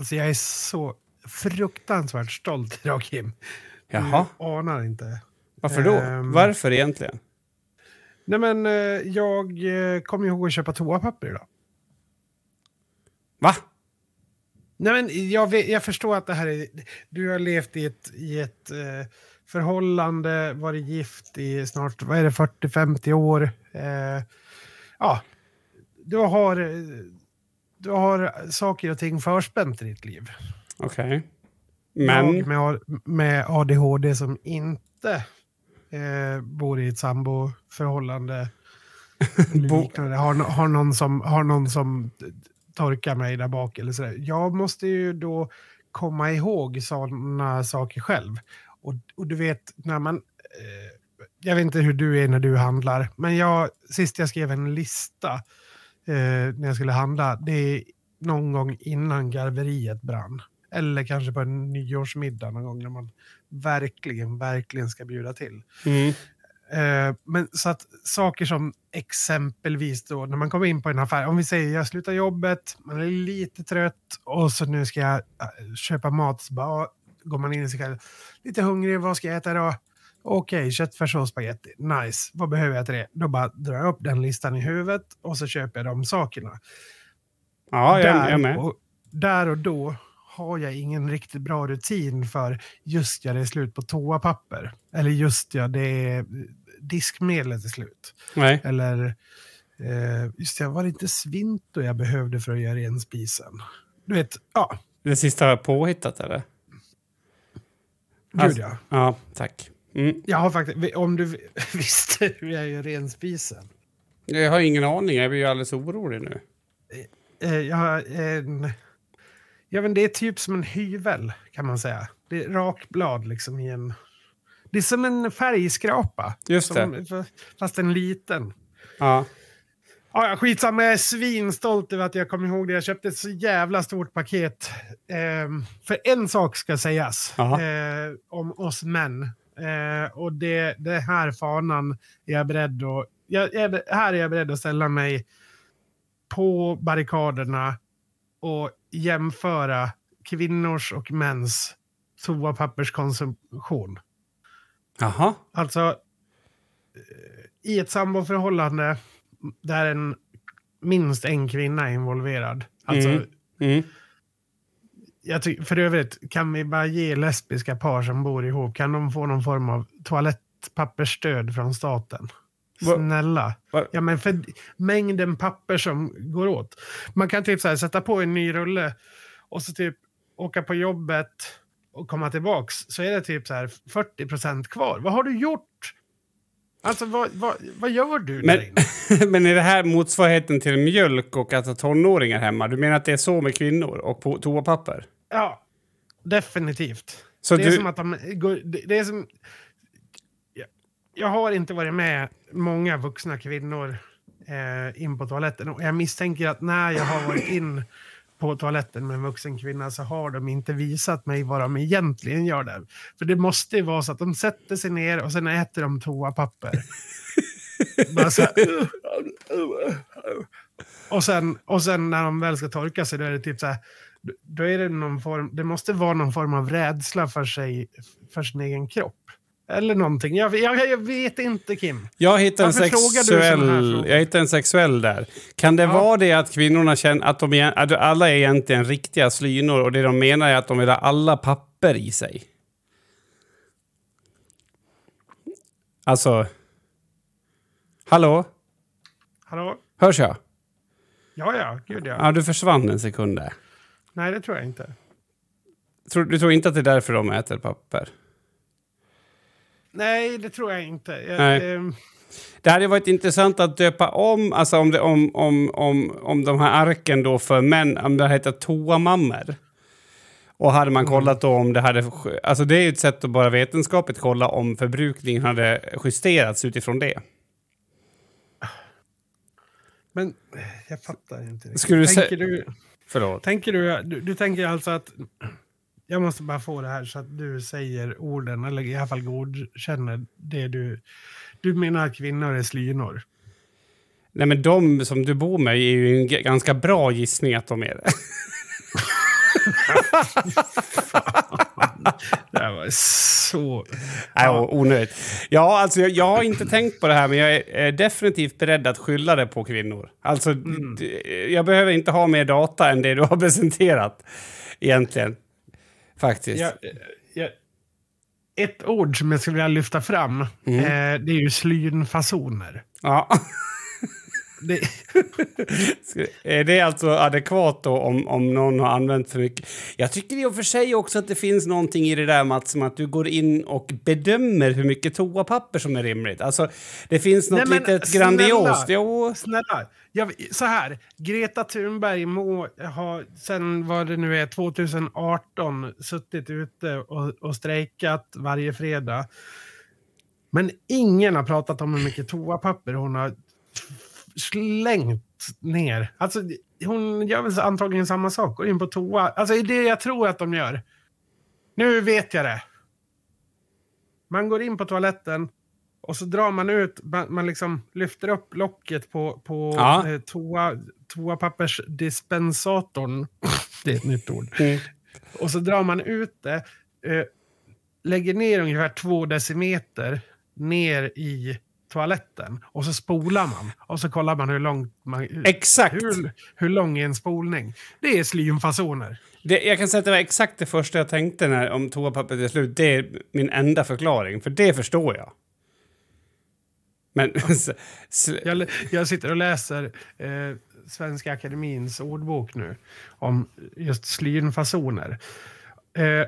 Alltså jag är så fruktansvärt stolt idag Kim. Jaha. Du anar inte. Varför då? Ehm. Varför egentligen? Nej men eh, jag eh, kom ihåg att köpa toapapper idag. Va? Nej men jag, vet, jag förstår att det här är... Du har levt i ett, i ett eh, förhållande, varit gift i snart, vad är det, 40-50 år. Eh, ja, du har, eh, du har saker och ting förspänt i ditt liv. Okej. Men... Jag med, ADHD som inte eh, bor i ett samboförhållande. liknande, har, har, någon som, har någon som torkar mig där bak eller sådär. Jag måste ju då komma ihåg sådana saker själv. Och, och du vet, när man... Eh, jag vet inte hur du är när du handlar, men jag, sist jag skrev en lista eh, när jag skulle handla, det är någon gång innan garveriet brann. Eller kanske på en nyårsmiddag någon gång när man verkligen, verkligen ska bjuda till. Mm. Eh, men så att saker som exempelvis då när man kommer in på en affär, om vi säger jag slutar jobbet, man är lite trött och så nu ska jag eh, köpa mat, så bara, går man in i sig själv, lite hungrig, vad ska jag äta då? Okej, köttfärssås och spagetti, nice, vad behöver jag till det? Då bara drar jag upp den listan i huvudet och så köper jag de sakerna. Ja, jag, jag är där, med. och, där och då har jag ingen riktigt bra rutin för just ja, det är slut på toapapper. Eller just ja, det är diskmedlet är slut. Nej. Eller eh, just ja, var det inte svinto jag behövde för att göra ren spisen? Du vet, ja, Det sista har jag påhittat, eller? gud Alltså- ja. Ja, tack. Mm. Jag har faktiskt, om du visste hur jag gör ren spisen. Jag har ingen aning. Jag blir ju alldeles orolig nu. Eh, jag har en... Ja, men det är typ som en hyvel, kan man säga. Det är rakblad liksom i en... Det är som en färgskrapa. Just det. Som, fast en liten. Ja. Ja, ja, skitsamma, jag är svinstolt över att jag kom ihåg det. Jag köpte ett så jävla stort paket. Ehm, för en sak ska sägas eh, om oss män. Eh, och det, det här fanan är jag beredd att... Jag, jag, här är jag beredd att ställa mig på barrikaderna och jämföra kvinnors och mäns toapapperskonsumtion. Jaha. Alltså, eh, i ett samboförhållande där en, minst en kvinna är involverad. Alltså, Mm. Mm. Jag för övrigt, kan vi bara ge lesbiska par som bor ihop, kan de få någon form av toalettpappersstöd från staten? Va- Snälla. va- Ja, men för mängden papper som går åt. Man kan typ så här, sätta på en ny rulle och så typ åka på jobbet och komma tillbaks så är det typ så här 40 procent kvar. Vad har du gjort? Alltså vad, vad, vad gör du Men, där inne? men är det här motsvarigheten till mjölk och att ha tonåringar hemma? Du menar att det är så med kvinnor och toapapper? Ja, definitivt. Så det är du- som att de det, är som... Jag, jag har inte varit med många vuxna kvinnor eh, in på toaletten och jag misstänker att när jag har varit in på toaletten med en vuxen kvinna så har de inte visat mig vad de egentligen gör där. För det måste ju vara så att de sätter sig ner och sen äter de toapapper. Bara så här, och, sen, och sen när de väl ska torka sig då är det typ så här, då är det någon form, det måste vara någon form av rädsla för sig, för sin egen kropp. Eller någonting. Jag, jag, jag vet inte Kim. Jag hittar, en sexuell, jag hittar en sexuell där. Kan det Ja. vara det att kvinnorna känner att, de, att alla är egentligen riktiga slynor och det de menar är att de vill ha alla papper i sig? Alltså... Hallå? Hallå? Hörs jag? Ja, ja, gud ja. Ja, du försvann en sekund där. Nej, det tror jag inte. Du tror inte att det är därför de äter papper? Nej, det tror jag inte. Jag, ehm, Det hade varit intressant att döpa om, alltså om, det, om, om, om, om de här arken då för män, om det heter toamammor. Och hade man kollat då om det hade... Alltså det är ju ett sätt att bara vetenskapligt kolla om förbrukningen hade justerats utifrån det. men eh, jag fattar inte. Skulle du tänker, du, Förlåt. tänker du, du, du tänker alltså att... Jag måste bara få det här så att du säger orden, eller i alla fall godkänner det du... Du menar att kvinnor är slynor? Nej men de som du bor med är ju en ganska bra gissning att de är det. det här var så... Nej, o- onödigt. Ja, alltså jag, jag har inte tänkt på det här, men jag är, definitivt beredd att skylla det på kvinnor. Alltså, d- jag behöver inte ha mer data än det du har presenterat, egentligen. Faktiskt. Jag, jag, ett ord som jag skulle vilja lyfta fram, Mm. eh, det är ju slynfasoner. Ja. Det, Är det alltså adekvat då om, om någon har använt för mycket? Jag tycker i och för sig också att det finns någonting i det där Mats, som att du går in och bedömer hur mycket toapapper som är rimligt. Alltså, det finns något Nej, litet snälla. grandiost. Jo, snälla, jag, så här. Greta Thunberg må ha, sen vad det nu är, 2018 suttit ute och, och strejkat varje fredag. Men ingen har pratat om hur mycket toapapper hon har slängt ner. Alltså, hon gör väl antagligen samma sak, går in på toa. Alltså, det är det jag tror att de gör. Nu vet jag det. Man går in på toaletten och så drar man ut, man, man liksom lyfter upp locket på, på Ja. eh, toa, toapappersdispensatorn. det är ett nytt ord. Mm. Och så drar man ut det, eh, lägger ner ungefär två decimeter ner i toaletten och så spolar man. Och så kollar man hur långt man... exakt. Hur, hur lång är en spolning? Det är slymfasoner. Det, jag kan säga att det var exakt det första jag tänkte när, om toapappret är slut. Det är min enda förklaring, för det förstår jag. Men... Jag, jag sitter och läser eh, Svenska Akademins ordbok nu om just slynfasoner. Eh,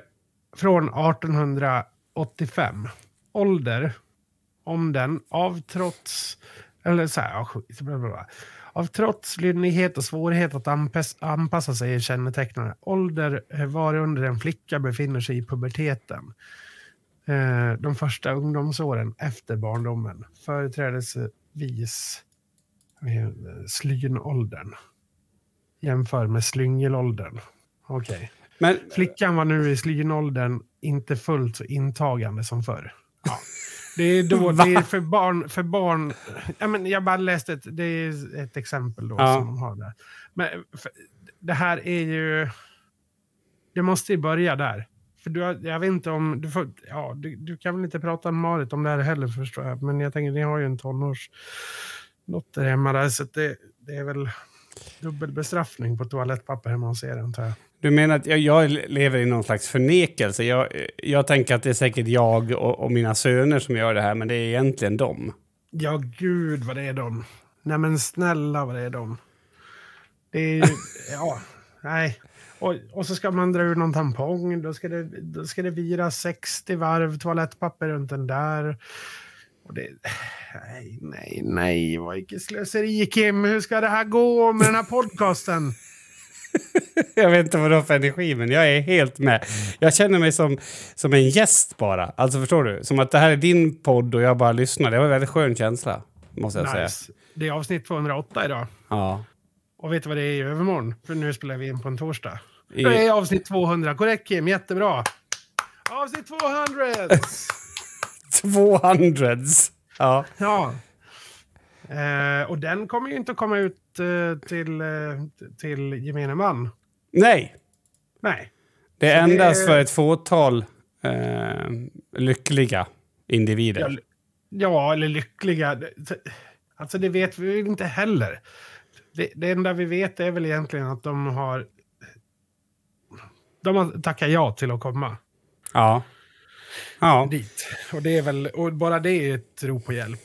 från 1885. Ålder, om den, av trots... Eller så här, ja, skit, bla, bla, bla. Av trots, lynnighet och svårighet att anpass, anpassa sig är kännetecknande. Ålder eh, var under en flicka befinner sig i puberteten. Eh, de första ungdomsåren efter barndomen. Företrädesvis eh, slynåldern. Jämför med slyngelåldern. Okej. Men Flickan var nu i slynåldern inte fullt så intagande som förr. Ja. Det är, då, det är för barn... För barn ja, men jag bara läste ett, det är ett exempel då Ja. som de har där. Men för, det här är ju... Det måste ju börja där. För du har, jag vet inte om... Du, får, ja, du, du kan väl inte prata med Marit om det här heller förstår jag. Men jag tänker, ni har ju en tonårsdotter hemma där. Så det, det är väl dubbelbestraffning på toalettpapper hemma hos er antar jag. Du menar att jag, jag lever i någon slags förnekelse? Jag, jag tänker att det är säkert jag och, och mina söner som gör det här, men det är egentligen dem. Ja, gud vad det är de. Nej men snälla vad det är de. Det är ju, ja, nej. Och, och så ska man dra ur någon tampong, då ska det, då ska det vira 60 varv toalettpapper runt den där. Och det, nej, nej, nej, vad vilket slöseri Kim. Hur ska det här gå med den här podcasten? Jag vet inte vad du har för energi, men jag är helt med. Jag känner mig som, som en gäst bara. Alltså förstår du? Som att det här är din podd och jag bara lyssnar. Det var en väldigt skön känsla, måste jag säga. Nice. Det är avsnitt 208 idag. Ja. Och vet du vad det är i övermorgon? För nu spelar vi in på en torsdag. I- Det är avsnitt 200. Korrekt Kim, jättebra. Avsnitt 200! 200s. Ja. ja. Eh, och den kommer ju inte att komma ut eh, till, eh, till gemene man. Nej, Nej. det är Så det endast är- för ett fåtal eh, lyckliga individer. Ja, ja, eller lyckliga. Det- Alltså det vet vi inte heller. Det, det enda vi vet är väl egentligen att de har... De har tackat ja till att komma Ja. Ja. dit. Och det är väl, och bara det är ett rop på hjälp.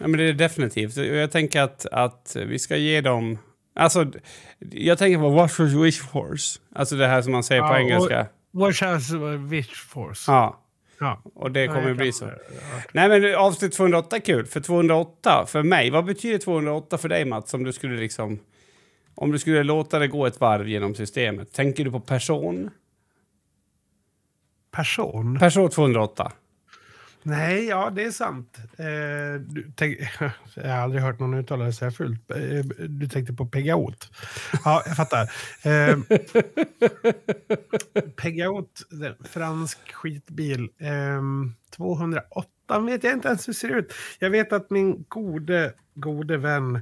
Ja, men det är definitivt. Jag tänker att, att vi ska ge dem... Alltså, jag tänker på what was wish force. Alltså det här som man säger på Ja, och- engelska. What has wish force? Ja, Ja. och det kommer Ja, bli så. Nej, men avsnitt 208 är kul. För 208, för mig, vad betyder 208 för dig Mats? Om du skulle liksom... Om du skulle låta det gå ett varv genom systemet. Tänker du på person? Person? Person 208. Nej, ja det är sant. Eh, du tänk, jag har aldrig hört någon uttala det så här fult. Eh, du tänkte på Pegaot. Ja, jag fattar. Eh, Pegaot, fransk skitbil. Eh, 208 vet jag inte ens hur det ser ut. Jag vet att min gode, gode vän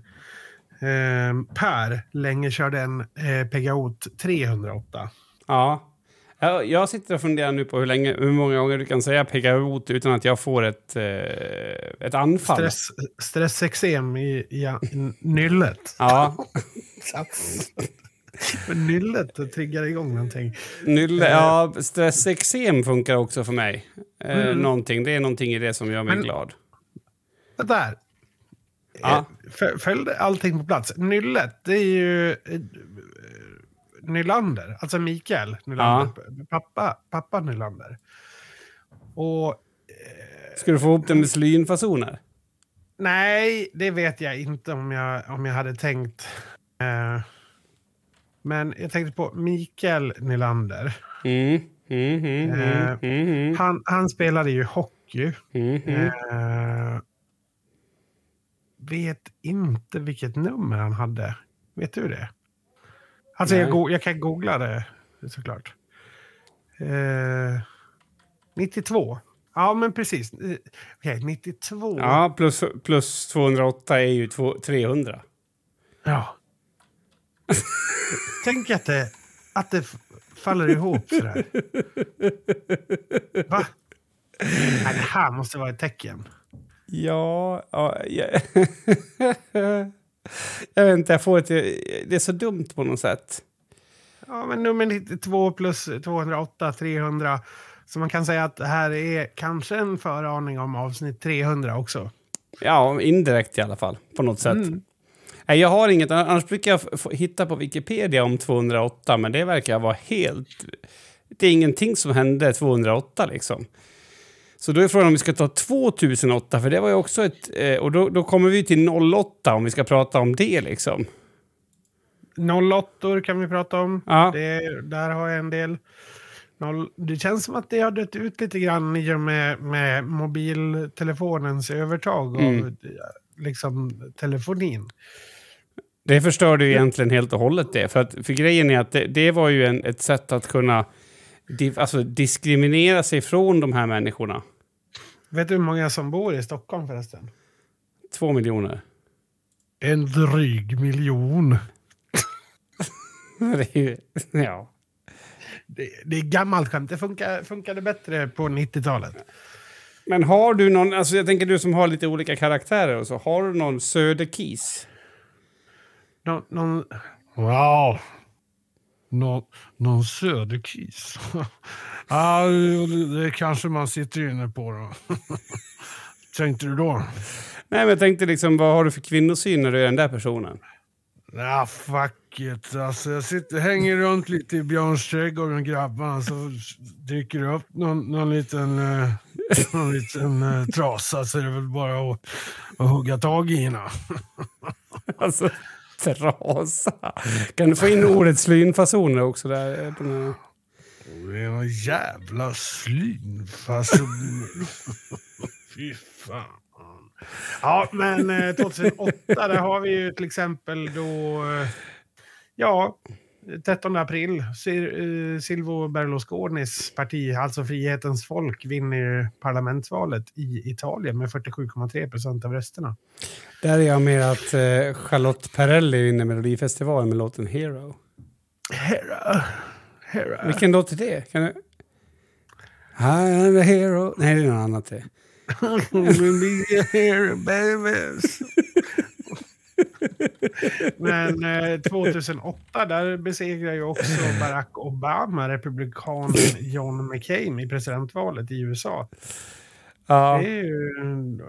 eh, Per länge körde en eh, Pegaot 308. Ja. Jag, jag sitter och funderar nu på hur, länge, hur många gånger du kan säga peka ut utan att jag får ett, eh, ett anfall. Stress, stressexem i, i, i nyllet. Ja, Men nyllet triggar igång någonting. nylle, ja stressexem funkar också för mig. Eh, Mm. någonting, det är någonting i det som gör mig Men- glad. Där. Ja. Ja. Följde allting på plats. Nyllet, det är ju eh, Nylander. Alltså Mikael Nylander. Pappa, pappa Nylander. Och Ska du få ihop det med slynfasoner? nej, det vet jag inte om jag, om jag hade tänkt. Eh, men jag tänkte på Mikael Nylander. Mm. Mm, mm, mm, Eh, mm, mm, Han, han spelade ju hockey. Eh, vet inte vilket nummer han hade. Vet du det? Alltså jag, jag kan googla det såklart. Eh, 92. Ja, men precis. Eh, Okej, 92. Ja, plus, plus 208 är ju två, 300. Ja. Tänk att det, att det faller ihop sådär. Va? Nej, det här måste vara ett tecken. Ja, ja jag, jag vet inte, jag får ett, det är så dumt på något sätt. Ja, men nummer 92 plus 208, 300. Så man kan säga att det här är kanske en föraning om avsnitt 300 också. Ja, indirekt i alla fall, på något sätt. Mm. Nej, jag har inget, annars brukar jag hitta på Wikipedia om 208, men det verkar vara helt... Det är ingenting som hände 208 liksom. Så då är frågan om vi ska ta 2008, för det var ju också ett... Eh, och då, då kommer vi till 08 om vi ska prata om det liksom. 08 kan vi prata om. Ja. Det, där har jag en del. Noll, det känns som att det har dött ut lite grann i och med, med mobiltelefonens övertag av Mm. liksom, telefonin. Det förstörde ju egentligen helt och hållet det. För, att, för grejen är att det, det var ju en, ett sätt att kunna di, alltså, diskriminera sig från de här människorna. Vet du hur många som bor i Stockholm förresten? Två miljoner. En dryg miljon. Det är ju, ja. Det, det är gammalt skämt. Det funkar, funkade bättre på 90-talet. Men har du någon, alltså jag tänker du som har lite olika karaktärer och så, har du någon söderkis? Nå, någon... Wow! Nå, någon söderkis. ja, det, kanske man sitter inne på då. Tänkte du då? Nej, men jag tänkte liksom, vad har du för kvinnosyn när du är den där personen? Ja, fuck it. Alltså, jag sitter, hänger runt lite i Björns trädgård med grabbarna så dyker det upp någon, någon liten, eh, någon liten eh, trasa så är det väl bara att, att hugga tag i henne. Alltså, trasa. Kan du få in ordet slynfasoner också där? Det är en jävla slynfason. Fy fan. Ja, men eh, 2008 där har vi ju till exempel då... Eh, ja, 13 april. Eh, Silvio Berlusconis parti, alltså Frihetens folk, vinner parlamentsvalet i Italien med 47,3 procent av rösterna. Där är jag med att eh, Charlotte Perrelli vinner Melodifestivalen med låten Hero. Hera. Hera. Vilken låt är det? Kan du... I am a hero. Nej, det är något annat det. Men eh, 2008 där besegrar ju också Barack Obama republikanen John McCain i presidentvalet i USA. Ja. Det, är ju,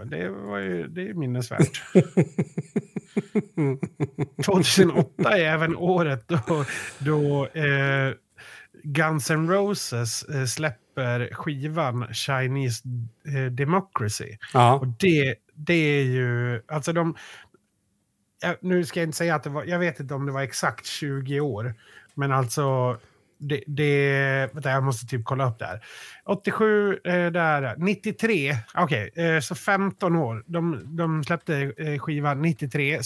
det var ju det är minnesvärt. 2008 är även året då, då eh, Guns N' Roses eh, släpper skivan Chinese eh, Democracy. ja. Och det, det är ju, alltså de... Nu ska jag inte säga att det var, jag vet inte om det var exakt 20 år. Men alltså, det, det vänta, jag måste typ kolla upp det här. 87, eh, där, 93, okej, eh, så 15 år. De, de släppte eh, skivan 93, eh,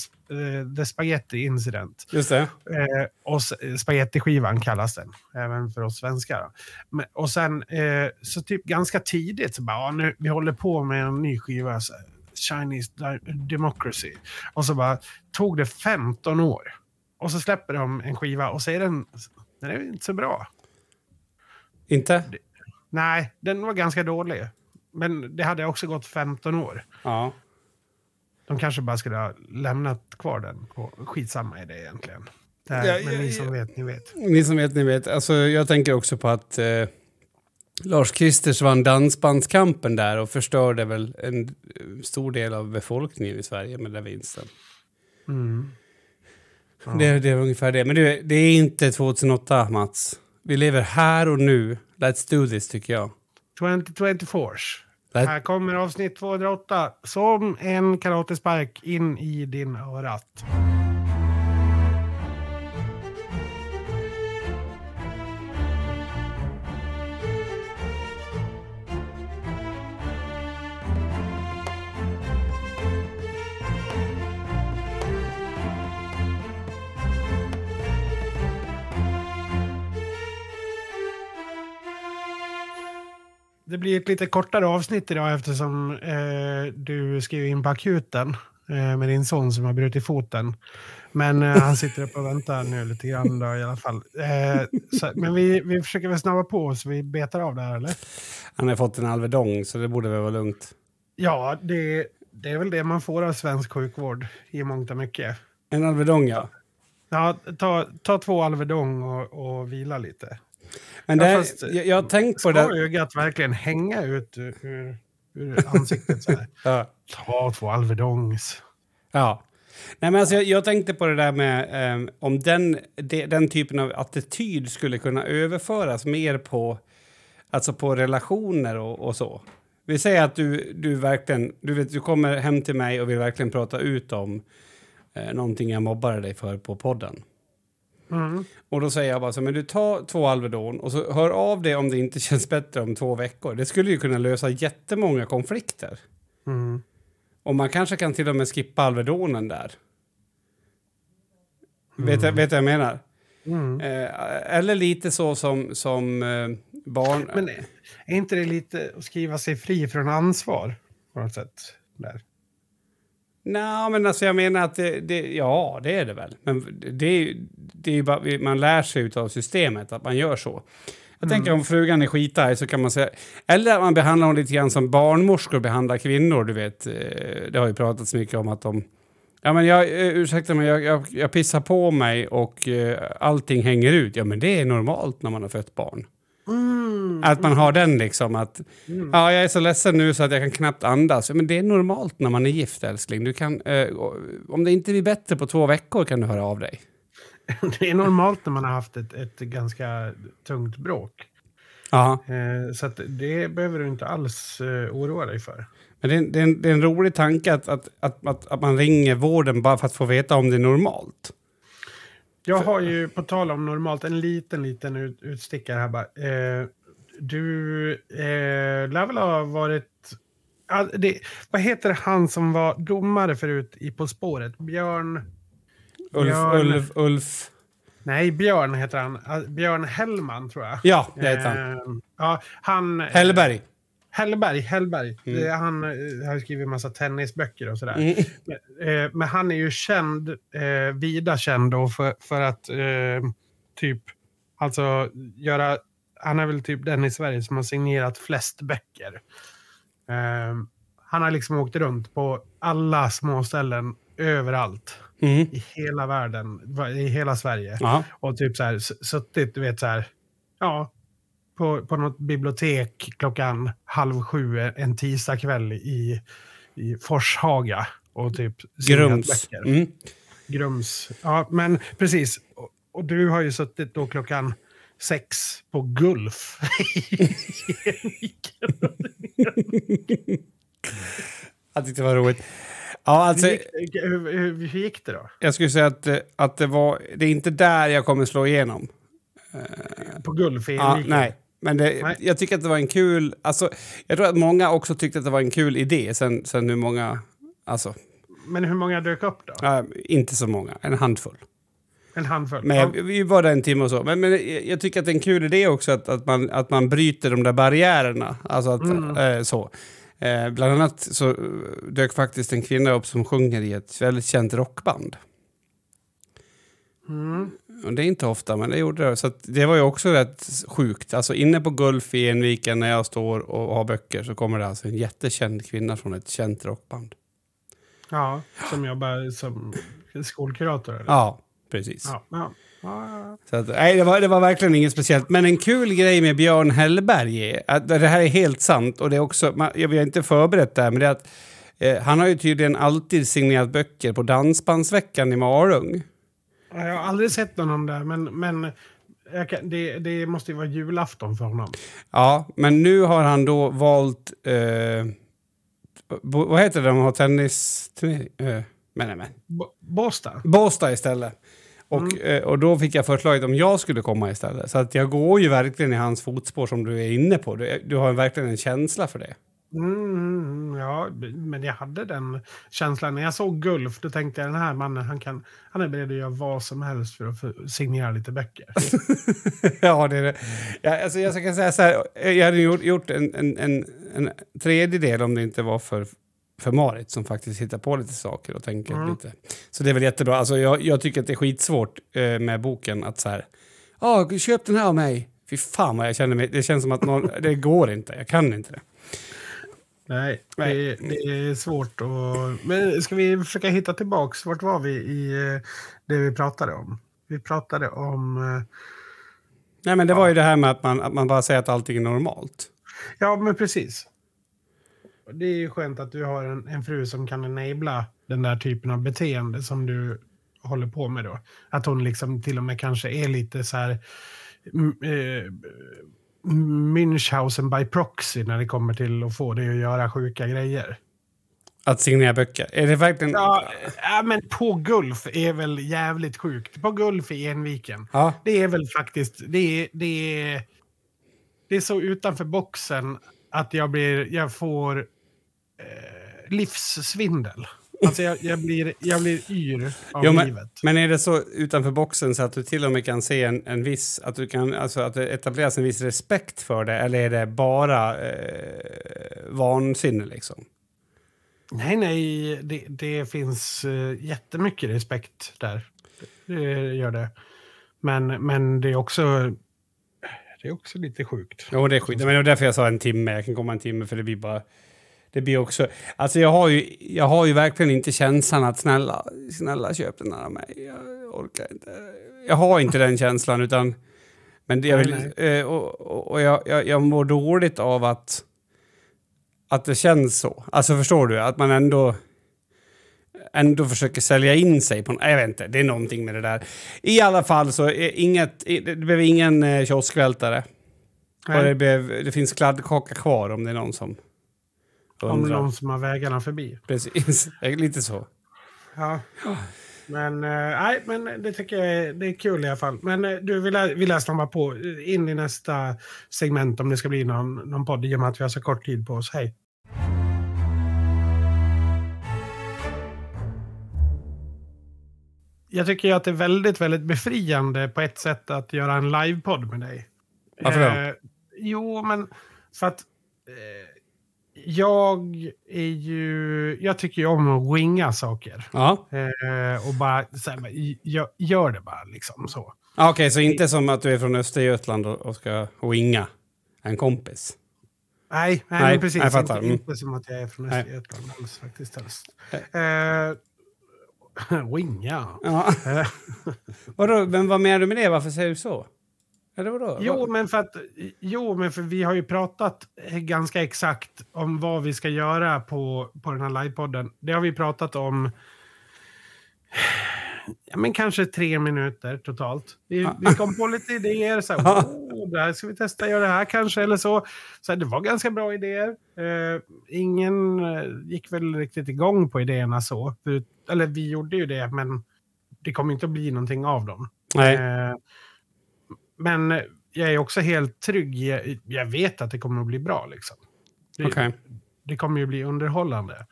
The Spaghetti Incident. Just det. Eh, och s- spagettiskivan kallas den, även för oss svenskar. Men, och sen, eh, så typ ganska tidigt, så bara, ja, nu, vi håller på med en ny skiva, så, Chinese Democracy. Och så bara, tog det 15 år. Och så släpper de en skiva och så är den, den är inte så bra. Inte? Nej, den var ganska dålig. Men det hade också gått 15 år. Ja. De kanske bara skulle ha lämnat kvar den. Och skitsamma i det egentligen. Det här, Ja, men ja, ni som vet, ni vet. Ni som vet, ni vet. Alltså, jag tänker också på att eh, Lars Kristers vann dansbandskampen där och förstörde väl en stor del av befolkningen i Sverige med den vinsten. Mm. Ja. Det, det är ungefär det. Men det, det är inte 2008, Mats. Vi lever här och nu. Let's do this, tycker jag. 2024. Let- Här kommer avsnitt 208 som en karatespark in i din örat. Det blir ett lite kortare avsnitt idag eftersom eh, du skrev in på akuten eh, med din son som har brutit foten. Men eh, han sitter upp och väntar nu lite grann då, i alla fall. Eh, så, men vi, vi försöker väl snabba på så vi betar av det här eller? Han har fått en Alvedong, så det borde väl vara lugnt. Ja, det, det är väl det man får av svensk sjukvård i mångt och mycket. En Alvedong, ja. Ja, ta, ta två Alvedon och, och vila lite. Men Ja, det, fast- jag, jag har tänkt på Ska det. ögat verkligen hänga ut ur, ur, ansiktet så här? Ja. Ta två Alvedongs. Ja. Nej, men alltså, jag, jag tänkte på det där med ehm, om den, de, den typen av attityd skulle kunna överföras mer på, alltså på relationer och, och så. Vi säger att du, du verkligen, du vet, du kommer hem till mig och vill verkligen prata ut om eh, någonting jag mobbade dig för på podden. Mm. Och då säger jag bara så, men du tar två Alvedon och så hör av dig om det inte känns bättre om två veckor. Det skulle ju kunna lösa jättemånga konflikter. Mm. Och man kanske kan till och med skippa Alvedonen där. Vet, jag, vet jag vad jag menar? Mm. Eh, eller lite så som, som eh, barn... Men är inte det lite att skriva sig fri från ansvar på något sätt? Där? Nej, men alltså jag menar att det, det, ja, det är det väl. Men det, är ju- det är ju bara, man lär sig av systemet att man gör så. Jag tänker om frugan är skitarg så kan man säga... Eller att man behandlar dem lite grann som barnmorskor behandlar kvinnor, du vet. Eh, Det har ju pratats mycket om att de... Ja, men jag, eh, ursäkta mig, jag, jag, jag pissar på mig och eh, allting hänger ut. Ja, men det är normalt när man har fött barn. Mm. Att man har den liksom att... Ja, jag är så ledsen nu så att jag kan knappt andas. Men det är normalt när man är gift, älskling. Du kan, eh, om det inte blir bättre på två veckor kan du höra av dig. Det är normalt när man har haft ett, ett ganska tungt bråk. Ja, Eh, så det behöver du inte alls eh, oroa dig för. men det är, det är, en, det är en rolig tanke att, att, att, att, att man ringer vården bara för att få veta om det är normalt. Jag har ju på tal om normalt en liten, liten ut, utstickare här bara. Eh, du eh, lär väl ha varit... Ja, det, vad heter han som var domare förut i På spåret? Björn... Ulf, Björn- Ulf, Ulf. Nej, Björn heter han. Ah, Björn Hellman tror jag. Ja, det heter han. Eh, ja, han... Hellberg. Hellberg, Hellberg. Mm. Det, han eh, har skrivit en massa tennisböcker och sådär. Mm. Eh, men han är ju känd, eh, vida känd då för, för att eh, typ, alltså göra, han är väl typ den i Sverige som har signerat flest böcker. Eh, han har liksom åkt runt på alla små ställen överallt Mm. i hela världen, i hela Sverige. Ja. Och typ så här suttit, du vet så här, ja, på, på något bibliotek klockan halv sju en tisdagkväll i, i Forshaga. Och typ Grums. Mm. Grums. Ja, men precis. Och, och du har ju suttit då klockan sex på Gulf. Jag tyckte det var roligt. Ja, alltså, hur, gick, hur, hur, hur gick det då? jag skulle säga att, att det var... Det är inte där jag kommer slå igenom. På Gulf Ja, nej. Men det, jag tycker att det var en kul... Alltså, jag tror att många också tyckte att det var en kul idé. Sen, sen hur många... Alltså, Men hur många dök upp då? ja, inte så många. En handfull. En handfull? Men Ja. jag, vi var där en timme och så. Men, men jag, tycker att det är en kul idé också att, att, man, att man bryter de där barriärerna. Alltså att, Mm. eh, så. Eh, bland annat så dök faktiskt en kvinna upp som sjunger i ett väldigt känt rockband. Mm. Och det är inte ofta, men det gjorde det. Så det var ju också rätt sjukt. Alltså inne på Gulf i Enviken när jag står och har böcker så kommer det alltså en jättekänd kvinna från ett känt rockband. Ja, som jobbar som skolkurator? Eller? Ja, precis. Ja, ja. Så att, nej, det var, det var verkligen inget speciellt. Men en kul grej med Björn Hellberg är att det här är helt sant och det är också, man, jag har inte förberett det här, men det är att eh, han har ju tydligen alltid signerat böcker på Dansbandsveckan i Malung. Jag har aldrig sett någon där, men, men kan, det, det måste ju vara julafton för honom. Ja, men nu har han då valt... Eh, bo, vad heter det de har tennis... Eh, men, nej, men. Bo- Båstad? Båstad istället. Och, Mm. eh, och då fick jag förslaget om jag skulle komma istället. Så att jag går ju verkligen i hans fotspår som du är inne på. Du, du har verkligen en känsla för det. Mm, ja, men jag hade den känslan. När jag såg Gulf, då tänkte jag den här mannen, han, kan, han är beredd att göra vad som helst för att signera lite böcker. ja, det är det. Ja, alltså jag kan säga så här, jag hade gjort, gjort en, en, en, en tredjedel om det inte var för, för Marit som faktiskt hittar på lite saker och tänker Mm. lite. Så det är väl jättebra. Alltså jag, jag tycker att det är skitsvårt eh, med boken att så här, ja, köp den här av mig. Fy fan vad jag känner mig, det känns som att någon, det går inte, jag kan inte det. Nej. Det, det är svårt att... Men ska vi försöka hitta tillbaks? Vart var vi i eh, det vi pratade om? Vi pratade om... eh, Nej men det var ju det här med att man, att man bara säger att allting är normalt. Ja, men precis. Det är ju skönt att du har en, en fru som kan enabla den där typen av beteende som du håller på med då. Att hon liksom till och med kanske är lite så här... mm, eh, Münchhausen by proxy när det kommer till att få dig att göra sjuka grejer. Att signera böcker. Är det verkligen... Ja, ja, men på Gulf är väl jävligt sjukt. På Gulf i Enviken. Ja. Det är väl faktiskt... Det är, det är, det är så utanför boxen att jag, blir, jag får eh, livssvindel. Alltså jag, jag, blir, jag blir yr av Jo, men, livet. men är det så utanför boxen så att du till och med kan se en, en viss, att du kan, alltså att det etableras en viss respekt för det eller är det bara eh, vansinne liksom? Nej, nej, det, det finns uh, jättemycket respekt där. Det gör det. Men, men det är också... Det är också lite sjukt. Jo, det är skit. Men det var därför jag sa en timme. Jag kan komma en timme för det blir bara... Det blir också... Alltså jag har ju, jag har ju verkligen inte känslan att snälla, snälla köp den här av mig. Jag orkar inte. Jag har inte den känslan utan... Men jag vill, eh, och, och, och jag, jag, jag mår dåligt av att... Att det känns så. Alltså förstår du? Att man ändå... Ändå försöker sälja in sig på... Jag vet inte, det är någonting med det där. I alla fall så är inget... Det blev ingen eh, kioskvältare. Och det, blev, det finns kladdkaka kvar om det är någon som om någon som har vägarna förbi. Precis, lite så. Ja. Men, eh, nej, men det tycker jag är, det är kul i alla fall. Men eh, du, vill jag, vill jag snabba på in i nästa segment om det ska bli någon, någon podd i och med att vi har så kort tid på oss. Hej! Jag tycker att det är väldigt, väldigt befriande på ett sätt att göra en livepodd med dig. Varför då? Eh, jo, men för att eh, jag är ju... Jag tycker ju om att winga saker. Ja. Eh, och bara, så här, gör, gör det bara liksom så. Ah, Okej, så inte som att du är från Östergötland och, ska winga en kompis? Nej, nej, Nej, precis. jag fattar. Inte, Mm. inte som att jag är från Nej. Östergötland alls faktiskt. Helst. Eh, winga. Ja. Eh, Vadå, men vad menar du med det? Varför säger du så? Eller vadå? jo, men för att, jo, men för vi har ju pratat ganska exakt om vad vi ska göra på, på den här livepodden. Det har vi pratat om ja, men kanske tre minuter totalt. Vi, vi kom på lite idéer. Så här, oh, det här ska vi testa, göra det här kanske eller så. så här, det var ganska bra idéer. Eh, ingen eh, gick väl riktigt igång på idéerna så. Eller vi gjorde ju det, men det kommer inte att bli någonting av dem. Nej. Eh, men jag är också helt trygg. Jag, jag vet att det kommer att bli bra. Liksom. Det, Okej. det kommer ju bli underhållande.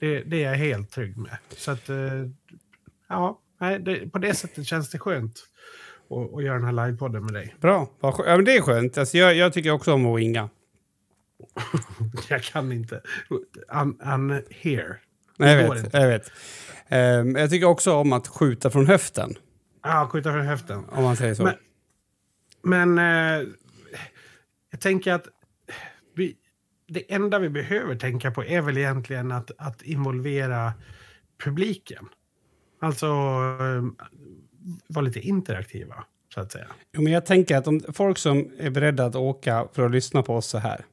Det, det är jag helt trygg med. Så att, eh, ja, nej, det, på det sättet känns det skönt att, att göra den här livepodden med dig. Bra. Ja, men det är skönt. Alltså, jag, jag tycker också om att winga. Jag kan inte. I'm, I'm here. Nej, jag vet. Jag, vet. Ehm, jag tycker också om att skjuta från höften. Ja, skjuta från höften. Om man säger så. Men- men eh, jag tänker att vi, det enda vi behöver tänka på är väl egentligen att, att involvera publiken. Alltså eh, vara lite interaktiva, så att säga. Jo, men jag tänker att om folk som är beredda att åka för att lyssna på oss så här.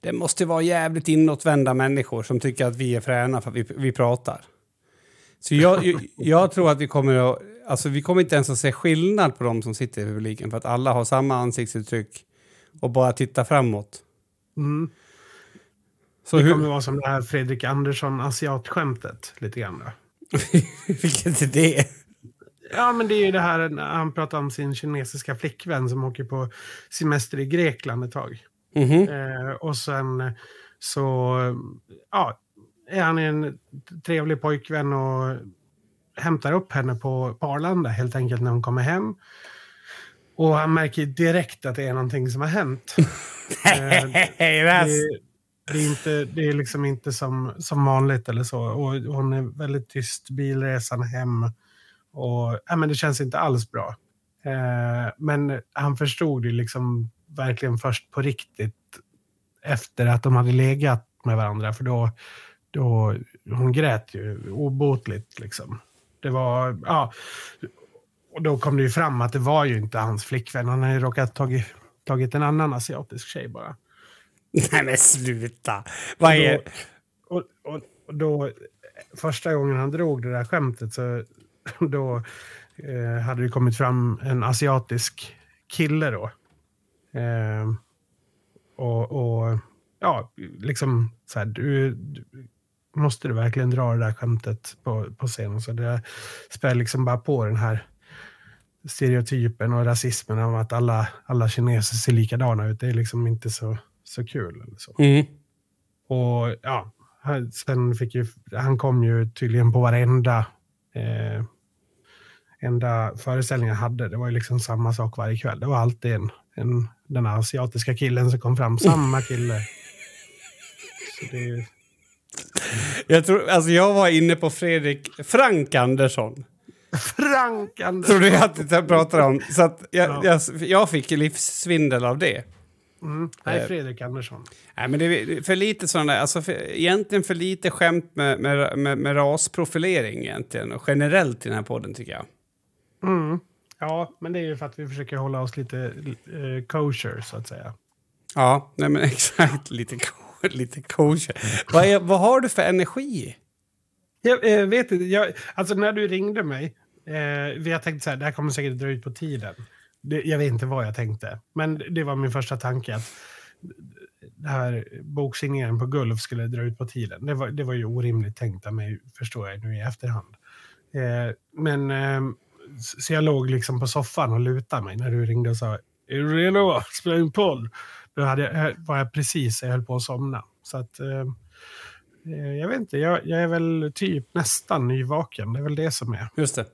Det måste vara jävligt inåtvända människor som tycker att vi är fräna för att vi, vi pratar. Så jag, jag, jag tror att vi kommer att... Alltså vi kommer inte ens att se skillnad på de som sitter i publiken för att alla har samma ansiktsuttryck och bara tittar framåt. Mm. Så Det hur, kommer vara som det här Fredrik Andersson asiatskämtet lite grann. Vilket är det? Ja, men det är ju det här när han pratar om sin kinesiska flickvän som åker på semester i Grekland ett tag. Mhm. Eh, och sen så ja, är han en trevlig pojkvän och hämtar upp henne på, på Arlanda helt enkelt när hon kommer hem. Och han märker direkt att det är någonting som har hänt. Hej, Det, det, är, inte, det är liksom inte som, som vanligt eller så. Och hon är väldigt tyst bilresan hem. Och ja, men det känns inte alls bra. Eh, men han förstod ju liksom verkligen först på riktigt efter att de hade legat med varandra. För då, då hon grät ju obotligt liksom. Det var, ja. Och då kom det ju fram att det var ju inte hans flickvän. Han hade ju råkat tagit, tagit en annan asiatisk tjej bara. Nej men sluta! Vad är... Då, och, och, och då, första gången han drog det där skämtet så då eh, hade det kommit fram en asiatisk kille då. Eh, och, och ja, liksom så här, du, du, måste du verkligen dra det där skämtet på, på scenen? Så det spär liksom bara på den här stereotypen och rasismen om att alla, alla kineser ser likadana ut. Det är liksom inte så, så kul. Eller så. Mm. Och ja, sen fick ju, han kom ju tydligen på varenda eh, enda föreställning jag hade. Det var ju liksom samma sak varje kväll. Det var alltid en, en, den asiatiska killen som kom fram. Samma kille. Så det, är ju- Jag, tror, alltså jag var inne på Fredrik Frank Andersson. Frank Andersson. Tror du att jag pratar om? Så att jag, Ja. jag, jag fick livssvindel av det. Mm. Nej, Fredrik Andersson. Nej, men det är för lite sådana där, alltså för, egentligen för lite skämt med, med, med, med rasprofilering egentligen. Och generellt i den här podden tycker jag. Mm. Ja, men det är ju för att vi försöker hålla oss lite eh, kosher, så att säga. Ja, nej men exakt. Lite, ko- lite kosher. vad, är, vad har du för energi? Jag eh, vet inte, jag, alltså när du ringde mig, eh, jag tänkte så här, det här kommer säkert dra ut på tiden. Det, jag vet inte vad jag tänkte, men det var min första tanke att det här boksigneringen på Gulf skulle dra ut på tiden. Det var, det var ju orimligt tänkt av mig, förstår jag nu i efterhand. Eh, men eh, så jag låg liksom på soffan och lutade mig när du ringde och sa är du redo att spela in podd? Då hade jag, var jag precis, jag höll på att somna. Så att, eh, Eh, Jag vet inte, jag, jag är väl typ nästan nyvaken. Det är väl det som är. Just det.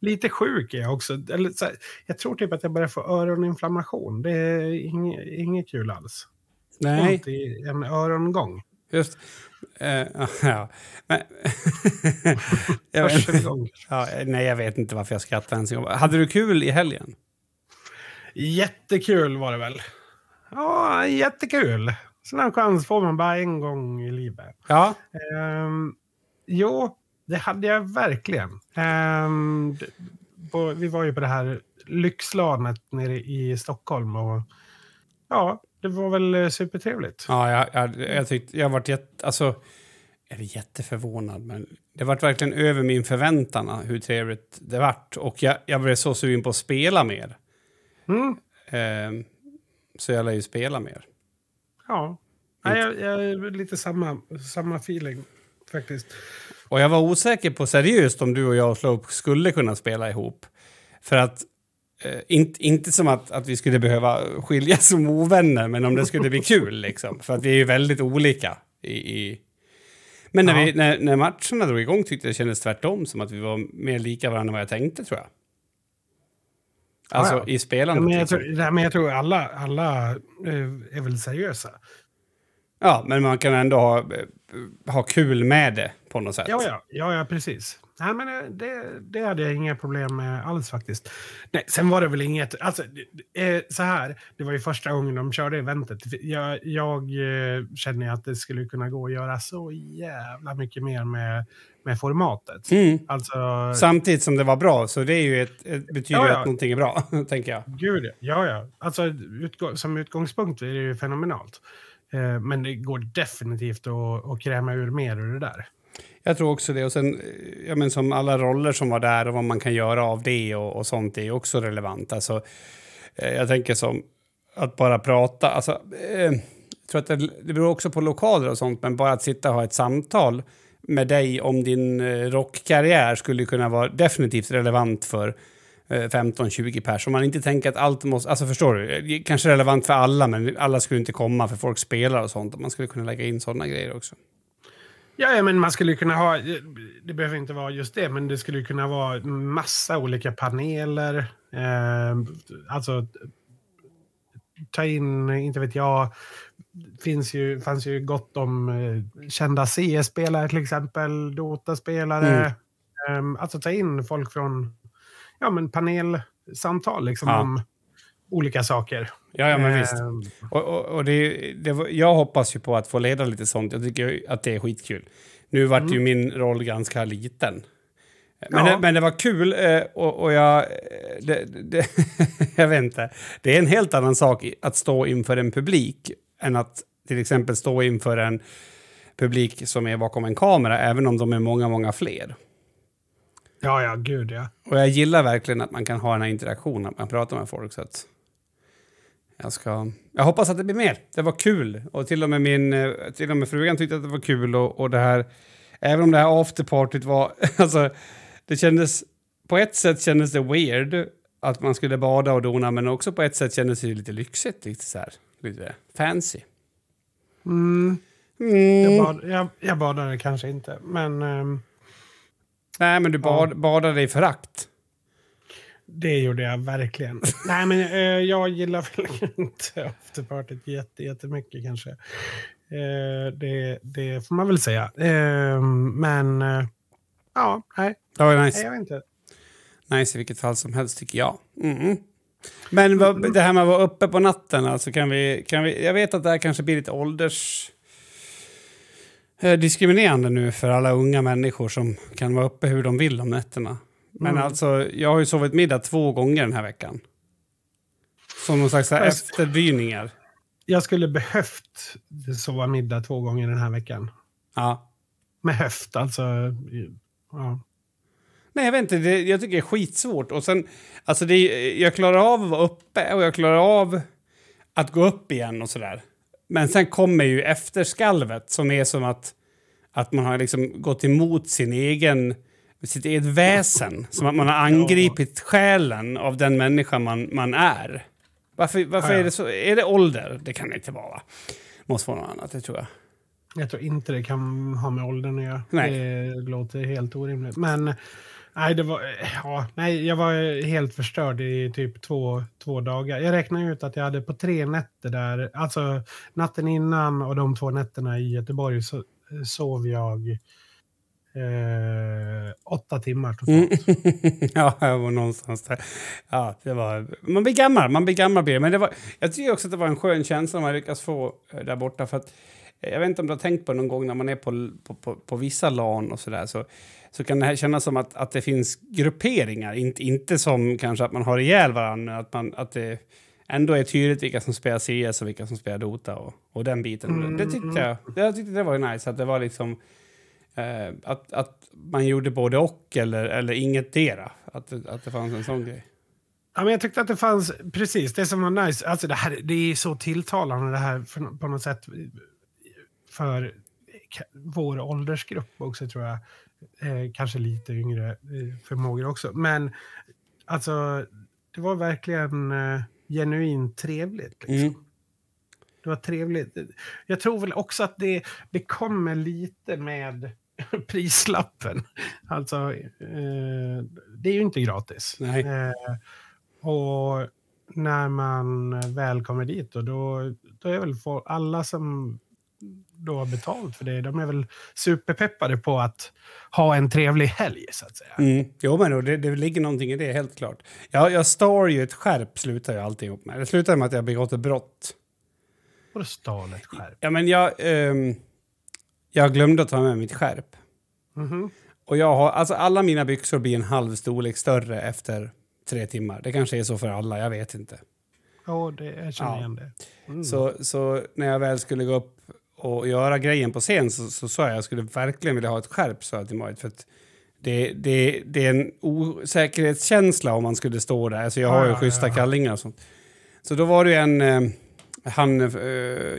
Lite sjuk är jag också. Eller, här, jag tror typ att jag börjar få öroninflammation. Det är inget, inget kul alls. Nej, Ont i en örongång. just... Eh, ja. Men, jag vet, ja, nej, jag vet inte varför jag skrattar ens. Hade du kul i helgen? Jättekul var det väl. Ja, jättekul. Sån här chans får man bara en gång i livet. Ja. Um, jo, det hade jag verkligen. D- på, vi var ju på det här lyxlanet nere i Stockholm och ja, det var väl supertrevligt. Ja, jag, jag, jag tyckte... Jag varit jätte... Alltså... Eller jätteförvånad, men det vart verkligen över min förväntan hur trevligt det vart. Och jag, jag blev så sugen på att spela mer. Mm, Ehm, så jag lär ju spela mer. ja, Nej, jag, jag är lite samma, samma feeling faktiskt. Och jag var osäker på seriöst om du och jag och Slope skulle kunna spela ihop. För att, eh, inte, inte som att, att vi skulle behöva skiljas som ovänner, men om det skulle bli kul liksom. För att vi är ju väldigt olika i... i... Men när, Ja. vi, när, när matcherna drog igång tyckte jag det kändes tvärtom, som att vi var mer lika varandra än vad jag tänkte tror jag. Alltså Ja, ja. i Ja, spelandet. men, jag liksom. tror, nej, men jag tror alla, alla eh, är väl seriösa. Ja, men man kan ändå ha, eh, ha kul med det på något sätt. Ja, ja, ja, ja precis. Nej, men eh, det, det hade jag inga problem med alls faktiskt. Nej, sen var det väl inget... Alltså, så här, det var ju första gången de körde eventet. Jag, jag känner att det skulle kunna gå att göra så jävla mycket mer med, med formatet. Mm. Alltså, Samtidigt som det var bra, så det är ju ett, ett betyder Ja, ja. att någonting är bra, tänker jag. Gud, ja. ja. Alltså, utgå som utgångspunkt är det ju fenomenalt. Eh, men det går definitivt att, att kräma ur mer ur det där. Jag tror också det. Och sen, eh, ja, men som alla roller som var där och vad man kan göra av det och, och sånt är också relevant. Alltså, eh, jag tänker som att bara prata. Alltså, eh, jag tror att det, det beror också på lokaler och sånt, men bara att sitta och ha ett samtal med dig om din eh, rockkarriär skulle kunna vara definitivt relevant för eh, 15-20 pers. Om man inte tänker att allt måste... Alltså förstår du? Kanske relevant för alla, men alla skulle inte komma för folk spelar och sånt. Man skulle kunna lägga in sådana grejer också. Ja, ja, men man skulle kunna ha, det behöver inte vara just det, men det skulle kunna vara massa olika paneler. Eh, alltså, ta in, inte vet jag, finns ju, fanns ju gott om eh, kända CS-spelare till exempel, Dota-spelare. Mm. Eh, alltså ta in folk från ja, men panelsamtal liksom, Ja. om olika saker. Ja, ja men visst. Eh, Och, och, och det, det, jag hoppas ju på att få leda lite sånt. Jag tycker att det är skitkul. Nu vart ju min roll ganska liten. Men, Ja. det, men det var kul eh, och, och jag... eh, Det, jag vet inte. Det är en helt annan sak att stå inför en publik än att till exempel stå inför en publik som är bakom en kamera, även om de är många, många fler. ja, ja, gud ja. Och jag gillar verkligen att man kan ha den här interaktionen, att man pratar med folk. Så att jag, ska, jag hoppas att det blir mer. Det var kul. Och till och med, min, eh, till och med frugan tyckte att det var kul. Och, och det här, även om det här afterpartyt var... Alltså, det kändes... På ett sätt kändes det weird att man skulle bada och dona, men också på ett sätt kändes det lite lyxigt. Lite så här, lite fancy. Mm, Mm. jag, bad, jag, jag badade kanske inte, men... ehm, Nej, men du bad, badade i förakt. Det gjorde jag verkligen. Nej, men eh, jag gillar väl inte afterpartyt jätte, jättemycket kanske. Eh, det, det får man väl säga. Eh, men eh, ja, nej, Det var nej, nice. jag vet inte. Nice i vilket fall som helst tycker jag. Mm. Men vad, det här med att vara uppe på natten, alltså kan vi, kan vi... Jag vet att det här kanske blir lite ålders... eh, diskriminerande nu för alla unga människor som kan vara uppe hur de vill om nätterna. Men Mm. alltså, jag har ju sovit middag två gånger den här veckan. Som någon slags efterdyningar. Jag skulle behövt sova middag två gånger den här veckan. Ja. Med höft, alltså. Ja. Nej, jag vet inte. Det, jag tycker det är skitsvårt. Och sen, alltså det, jag klarar av att vara uppe och jag klarar av att gå upp igen och sådär. Men sen kommer ju efterskalvet som är som att, att man har liksom gått emot sin egen, sitt eget väsen. Som att man har angripit själen av den människa man, man är. Varför, varför Ja, ja. är det så? Är det ålder? Det kan det inte vara, va? Måste vara något annat, det tror jag. Jag tror inte det kan ha med åldern att göra. Nej. Det låter helt orimligt. Men nej, det var, eh, ja, nej, jag var helt förstörd i typ två, två dagar. Jag räknade ut att jag hade på tre nätter där, alltså natten innan och de två nätterna i Göteborg så eh, sov jag eh, åtta timmar totalt. Mm. ja, jag var någonstans där. Ja, det var, man blir gammal, man blir gammal blir. Men det var, jag tycker också att det var en skön känsla man lyckas få eh, där borta. För att, jag vet inte om du har tänkt på någon gång när man är på, på, på, på vissa LAN och sådär så, så kan det här kännas som att, att det finns grupperingar. Inte, inte som kanske att man har ihjäl varandra, men att, man, att det ändå är tydligt vilka som spelar CS och vilka som spelar Dota och, och den biten. Mm, Det tyckte jag, det, jag tyckte det var nice, att det var liksom Eh, att, att man gjorde både och eller, eller ingetdera. Att, att det fanns en sån grej. Ja, men jag tyckte att det fanns, precis, det som var nice, alltså det här, det är så tilltalande det här på något sätt för vår åldersgrupp också tror jag. Eh, kanske lite yngre eh, förmågor också. Men alltså, det var verkligen eh, genuint trevligt. Liksom. Mm. Det var trevligt. Jag tror väl också att det, det kommer lite med prislappen. Alltså, eh, det är ju inte gratis. Eh, och när man väl kommer dit, och då, då är väl alla som då har betalt för det. De är väl superpeppade på att ha en trevlig helg, så att säga. Mm. Jo, men det, det ligger någonting i det, helt klart. Jag, jag star ju ett skärp, slutar ju alltihop med. Det slutar med att jag begått ett brott. Vadå stal ett skärp? Ja, men jag, ehm, jag glömde att ta med mitt skärp. Mhm. Och jag har, alltså alla mina byxor blir en halv storlek större efter tre timmar. Det kanske är så för alla, jag vet inte. Ja, det, jag känner Ja. igen det. Mm. Så, så när jag väl skulle gå upp och göra grejen på scen så, så sa jag att jag skulle verkligen vilja ha ett skärp, sa jag till Marit. För att det, det, det är en osäkerhetskänsla om man skulle stå där. Alltså jag har ju ja, schyssta ja. kallingar och sånt. Så då var det ju en, eh, han, eh,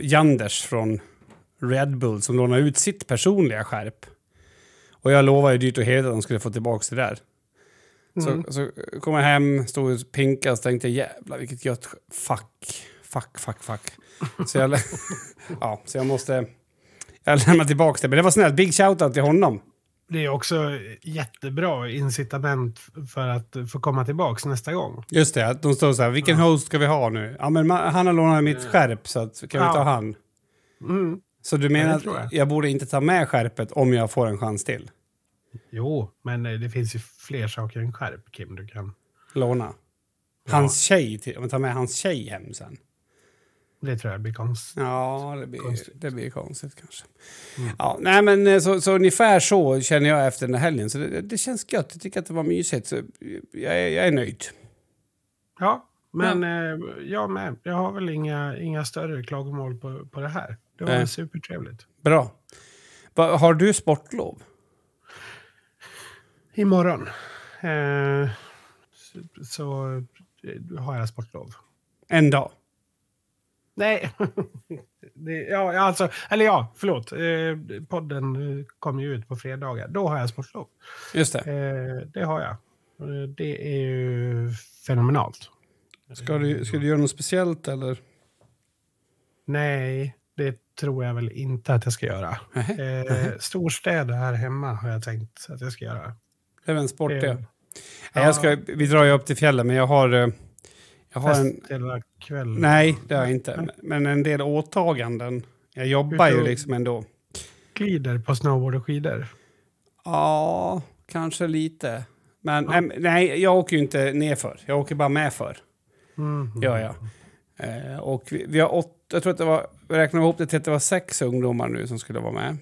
Janders från Red Bull som lånade ut sitt personliga skärp. Och jag lovade ju dyrt och heligt att de skulle få tillbaka det där. Mm. Så, så kom jag hem, stod och pinkade och tänkte jävlar vilket gött fuck, fuck, fuck, fuck. Så jag, ja, så jag måste... Jag lämnar tillbaka det. Men det var snällt. Big shoutout till honom. Det är också jättebra incitament för att få komma tillbaka nästa gång. Just det, att de står så här, vilken host ska vi ha nu? Ja, men han har lånat mitt skärp så att, kan vi Ja. ta han? Mm. Så du Ja, menar det att tror jag. jag. borde inte ta med skärpet om jag får en chans till? Jo, men eh, det finns ju fler saker än skärp, Kim. Du kan... Låna? Hans tjej, till, om jag tar med hans tjej hem sen? Det tror jag blir konstigt. Ja, det blir Konstigt. det blir konstigt kanske. Mm. Ja, nej, men eh, så, så ungefär så känner jag efter den här helgen. Så det, det känns gött. Jag tycker att det var mysigt. Så jag, är, jag är nöjd. Ja, men eh, jag med. Jag har väl inga, inga större klagomål på, på det här. Det var Nej. supertrevligt. Bra. Va, har du sportlov? Imorgon eh, så, så eh, har jag sportlov. En dag? Nej, det, ja, alltså, eller ja, förlåt. Eh, podden eh, kommer ju ut på fredagar. Då har jag sportlov. Just det. Eh, det har jag. Eh, Det är ju fenomenalt. Ska du, ska du göra något speciellt eller? Nej, det tror jag väl inte att jag ska göra. Eh, storstäder här hemma har jag tänkt att jag ska göra. Det är en sport Det- det. Nej, jag ska, vi drar ju upp till fjällen men jag har... Jag har en, kvällen. nej, det har jag inte. Men en del åtaganden. Jag jobbar ju liksom ändå. Glider på snowboard och skidor. Ja, kanske lite. Men Ja. nej, jag åker ju inte nerför. Jag åker bara med för. Mm. Gör jag. Eh, och vi, vi har åtta, jag tror att det var, vi räknade ihop det till att det var sex ungdomar nu som skulle vara med.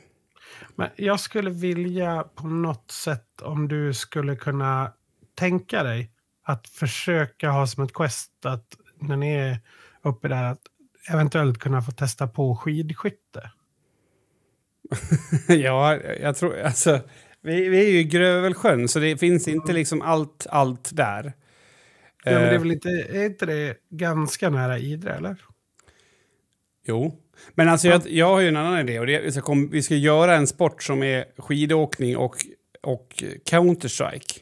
Men jag skulle vilja på något sätt om du skulle kunna tänka dig att försöka ha som ett quest att när ni är uppe där att eventuellt kunna få testa på skidskytte. ja, jag tror, alltså, vi, vi är ju i Grövelsjön så det finns inte liksom allt, allt där. Ja, men det är Eh, väl inte, är inte det ganska nära Idre eller? Jo. Men alltså jag, jag har ju en annan idé och det vi ska, kom, vi ska göra en sport som är skidåkning och, och Counter-Strike.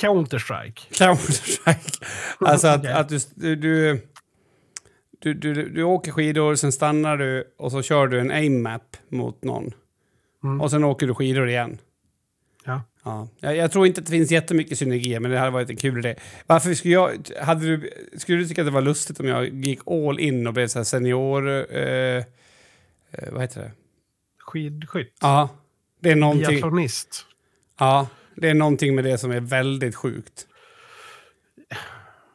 Counter-Strike. Counter-Strike. Alltså att, Okej. att du, du, du, du, du, åker skidor, sen stannar du och så kör du en aim-map mot någon. Mm. Och sen åker du skidor igen. Ja. Ja. Jag, jag tror inte att det finns jättemycket synergier, men det hade varit en kul idé. Varför skulle jag... Hade du, skulle du tycka att det var lustigt om jag gick all in och blev så senior... Eh, eh, vad heter det? Skidskytt. Ja. Det är någonting... Biathlonist. Ja. Det är någonting med det som är väldigt sjukt.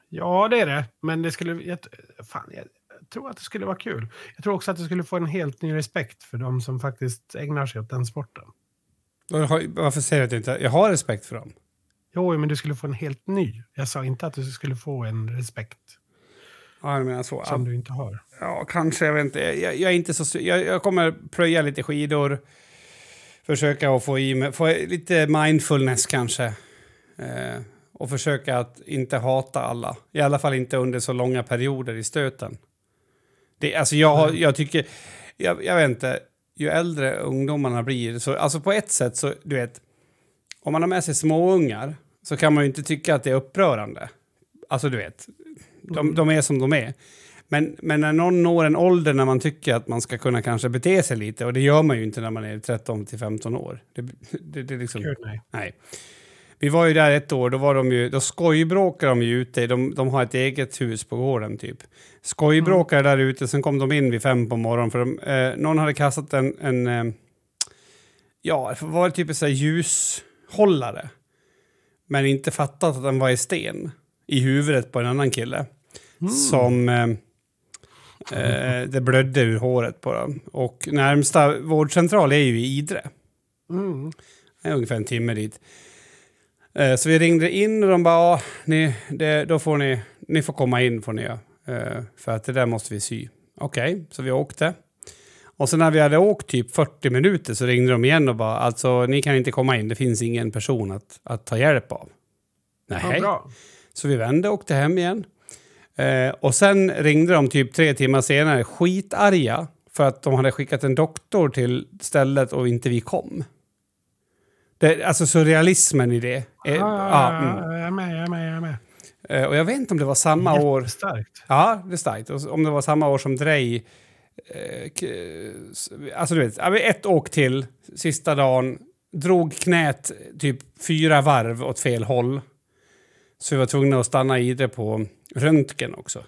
Ja, det är det. Men det skulle... Jag, fan, jag tror att det skulle vara kul. Jag tror också att det skulle få en helt ny respekt för de som faktiskt ägnar sig åt den sporten. Varför säger du att jag inte... Jag har respekt för dem. Jo, men du skulle få en helt ny. Jag sa inte att du skulle få en respekt Ja, jag menar så. som du inte har. Ja, kanske. Jag vet inte. Jag, jag är inte så... Jag, jag kommer plöja lite skidor. Försöka att få i mig... Få lite mindfulness kanske. Eh, och försöka att inte hata alla. I alla fall inte under så långa perioder i stöten. Det, alltså jag, har, jag tycker... Jag, jag vet inte. Ju äldre ungdomarna blir... Så, alltså på ett sätt så, du vet... Om man har med sig småungar så kan man ju inte tycka att det är upprörande. Alltså du vet. De, de är som de är. Men, men när någon når en ålder när man tycker att man ska kunna kanske bete sig lite, och det gör man ju inte när man är 13 till 15 år. Det, det, det liksom, Gud, nej. nej. Vi var ju där ett år, då, var de ju, då skojbråkade de ju ute. De, de har ett eget hus på gården typ. Skojbråkade där ute, sen kom de in vid fem på morgonen för de, eh, någon hade kastat en, en eh, ja, det var typ en sån här ljushållare. Men inte fattat att den var i sten i huvudet på en annan kille. Som eh, eh, det blödde ur håret på dem. Och närmsta vårdcentral är ju i Idre. Mm. Det är ungefär en timme dit. Eh, så vi ringde in och de bara, "Ja, ni, det, då får ni, ni får komma in får ni göra. Eh, för att det där måste vi sy. Okej, så vi åkte. Och sen när vi hade åkt typ 40 minuter så ringde de igen och bara, alltså ni kan inte komma in, det finns ingen person att, att ta hjälp av. Ja, Nej. bra. Så vi vände och åkte hem igen. Eh, och sen ringde de typ tre timmar senare skitarga för att de hade skickat en doktor till stället och inte vi kom. Det, alltså surrealismen i det. Eh, Ah, ja, mm. Jag är med, jag är med, jag är med. Eh, och jag vet inte om det var samma år. Starkt. Ja, det är starkt. Och om det var samma år som Drej. Eh, alltså du vet, ett åk till sista dagen. Drog knät typ fyra varv åt fel håll. Så vi var tvungna att stanna i det på röntgen också.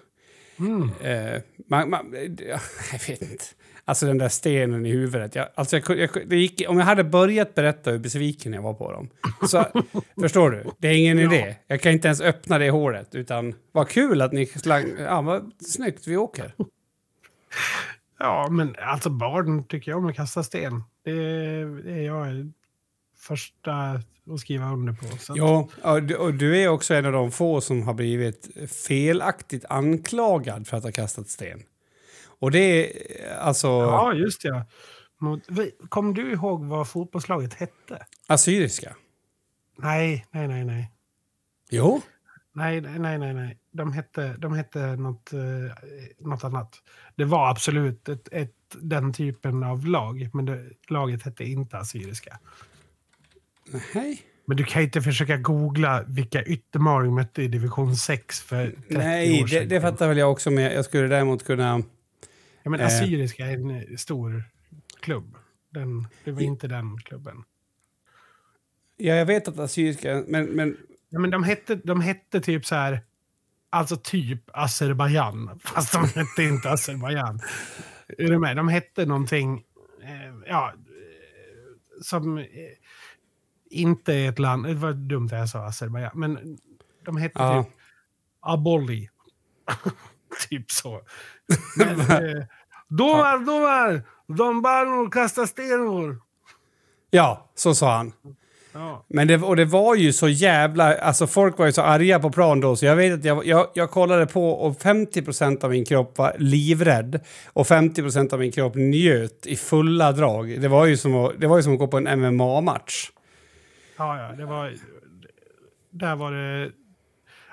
Mm. Eh, man, man, jag vet inte. Alltså den där stenen i huvudet. Jag, alltså jag, jag, gick, om jag hade börjat berätta hur besviken jag var på dem. Så, förstår du? Det är ingen idé. Jag kan inte ens öppna det håret. Utan vad kul att ni slang... Ja, vad snyggt, vi åker. Ja, men alltså barn tycker jag om att kasta sten. Det, det är jag första att skriva under på. Så Ja, och du, är också en av de få som har blivit felaktigt anklagad för att ha kastat sten. Och det är alltså ja, just ja. Mot, Kommer du ihåg vad fotbollslaget hette? assyriska. Nej, nej, nej, nej. Jo. Nej, nej, nej, nej. nej. De hette, de hette något, eh, något annat. Det var absolut ett, ett, den typen av lag, men det, laget hette inte Assyriska. Nej. Men du kan inte försöka googla vilka yttermaring mötte i division 6 för 30 Nej, år det, sedan. det fattar väl jag också, men jag skulle däremot kunna... Ja, men eh. Assyriska är en eh, stor klubb. Den, det var inte den klubben. Ja, jag vet att assyriska, men, men Ja, men de, hette, de hette typ så här, alltså typ Azerbajdzjan, fast de hette inte Azerbajdzjan. Är du med? De hette någonting, eh, ja, eh, som eh, inte ett land, det var dumt att jag sa Azerbajdzjan, men de hette Ja. typ Aboli. typ så. Men, eh, domar, domar! De barn kastar stenor. ja, ja, så sa han. Ja. Men det, och det var ju så jävla... Alltså folk var ju så arga på plan då, så jag vet att jag, jag, jag kollade på och 50% av min kropp var livrädd och 50% av min kropp njöt i fulla drag. Det var ju som att, det var ju som att gå på en MMA-match. Ja, ja, det var... Där var det...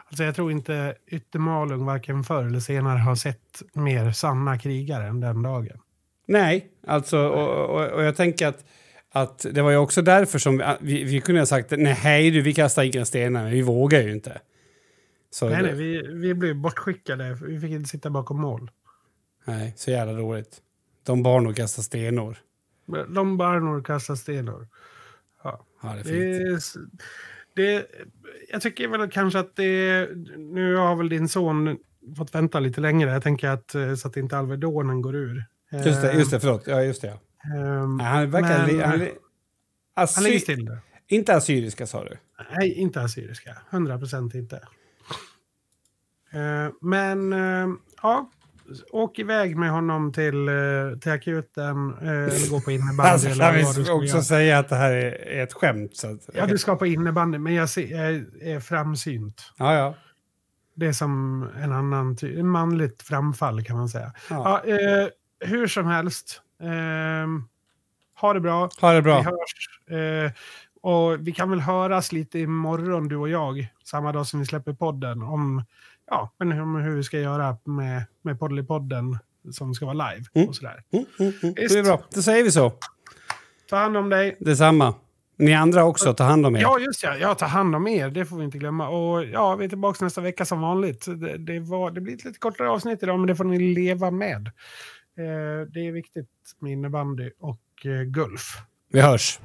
Alltså jag tror inte Yttermalung varken förr eller senare har sett mer sanna krigare än den dagen. Nej, alltså, och, och, och jag tänker att, att det var ju också därför som vi, vi, vi kunde ha sagt nej du, vi kastar inga stenar, men vi vågar ju inte. Så, Nej, nej, vi, vi blev bortskickade. Vi fick inte sitta bakom mål. nej, så jävla roligt. De barn och kastar stenor. De barnor kastar stenar. Ja. Det är Det, fint. s- det, jag tycker väl kanske att det... Nu har väl din son fått vänta lite längre. Jag tänker att eh, så att inte Alvedonen går ur. Just det, just det, förlåt. Ja, just det. Ja. Nej, Han verkar... Men- han, li- han ligger still inte assyriska sa du? Nej, inte assyriska. 100 procent inte. Eh, men eh, ja, åk iväg med honom till, eh, till akuten eh, eller gå på innebandy. Alltså, eller vad vi ska också göra. säga att det här är, ett skämt? Så att, Ja, du ska på innebandy, men jag, ser, jag är- framsynt. ja, ja. Det är som en annan en manligt framfall kan man säga. ja. Ja, eh, hur som helst, eh, ha det bra. Ha det Vi bra. hörs. Eh, och vi kan väl höras lite imorgon, du och jag, samma dag som vi släpper podden, om, ja, men om hur vi ska göra med, med Poddly-podden som ska vara live. Mm. och sådär. Mm, mm, mm. Det är bra. Då säger vi så. Ta hand om dig. Detsamma. Ni andra också, ta hand om er. Ja, just ja. ja. Ta hand om er, det får vi inte glömma. Och ja, vi är tillbaka nästa vecka som vanligt. Det, det, var, det blir ett lite kortare avsnitt idag, men det får ni leva med. Eh, det är viktigt med innebandy och eh, Gulf. Vi hörs.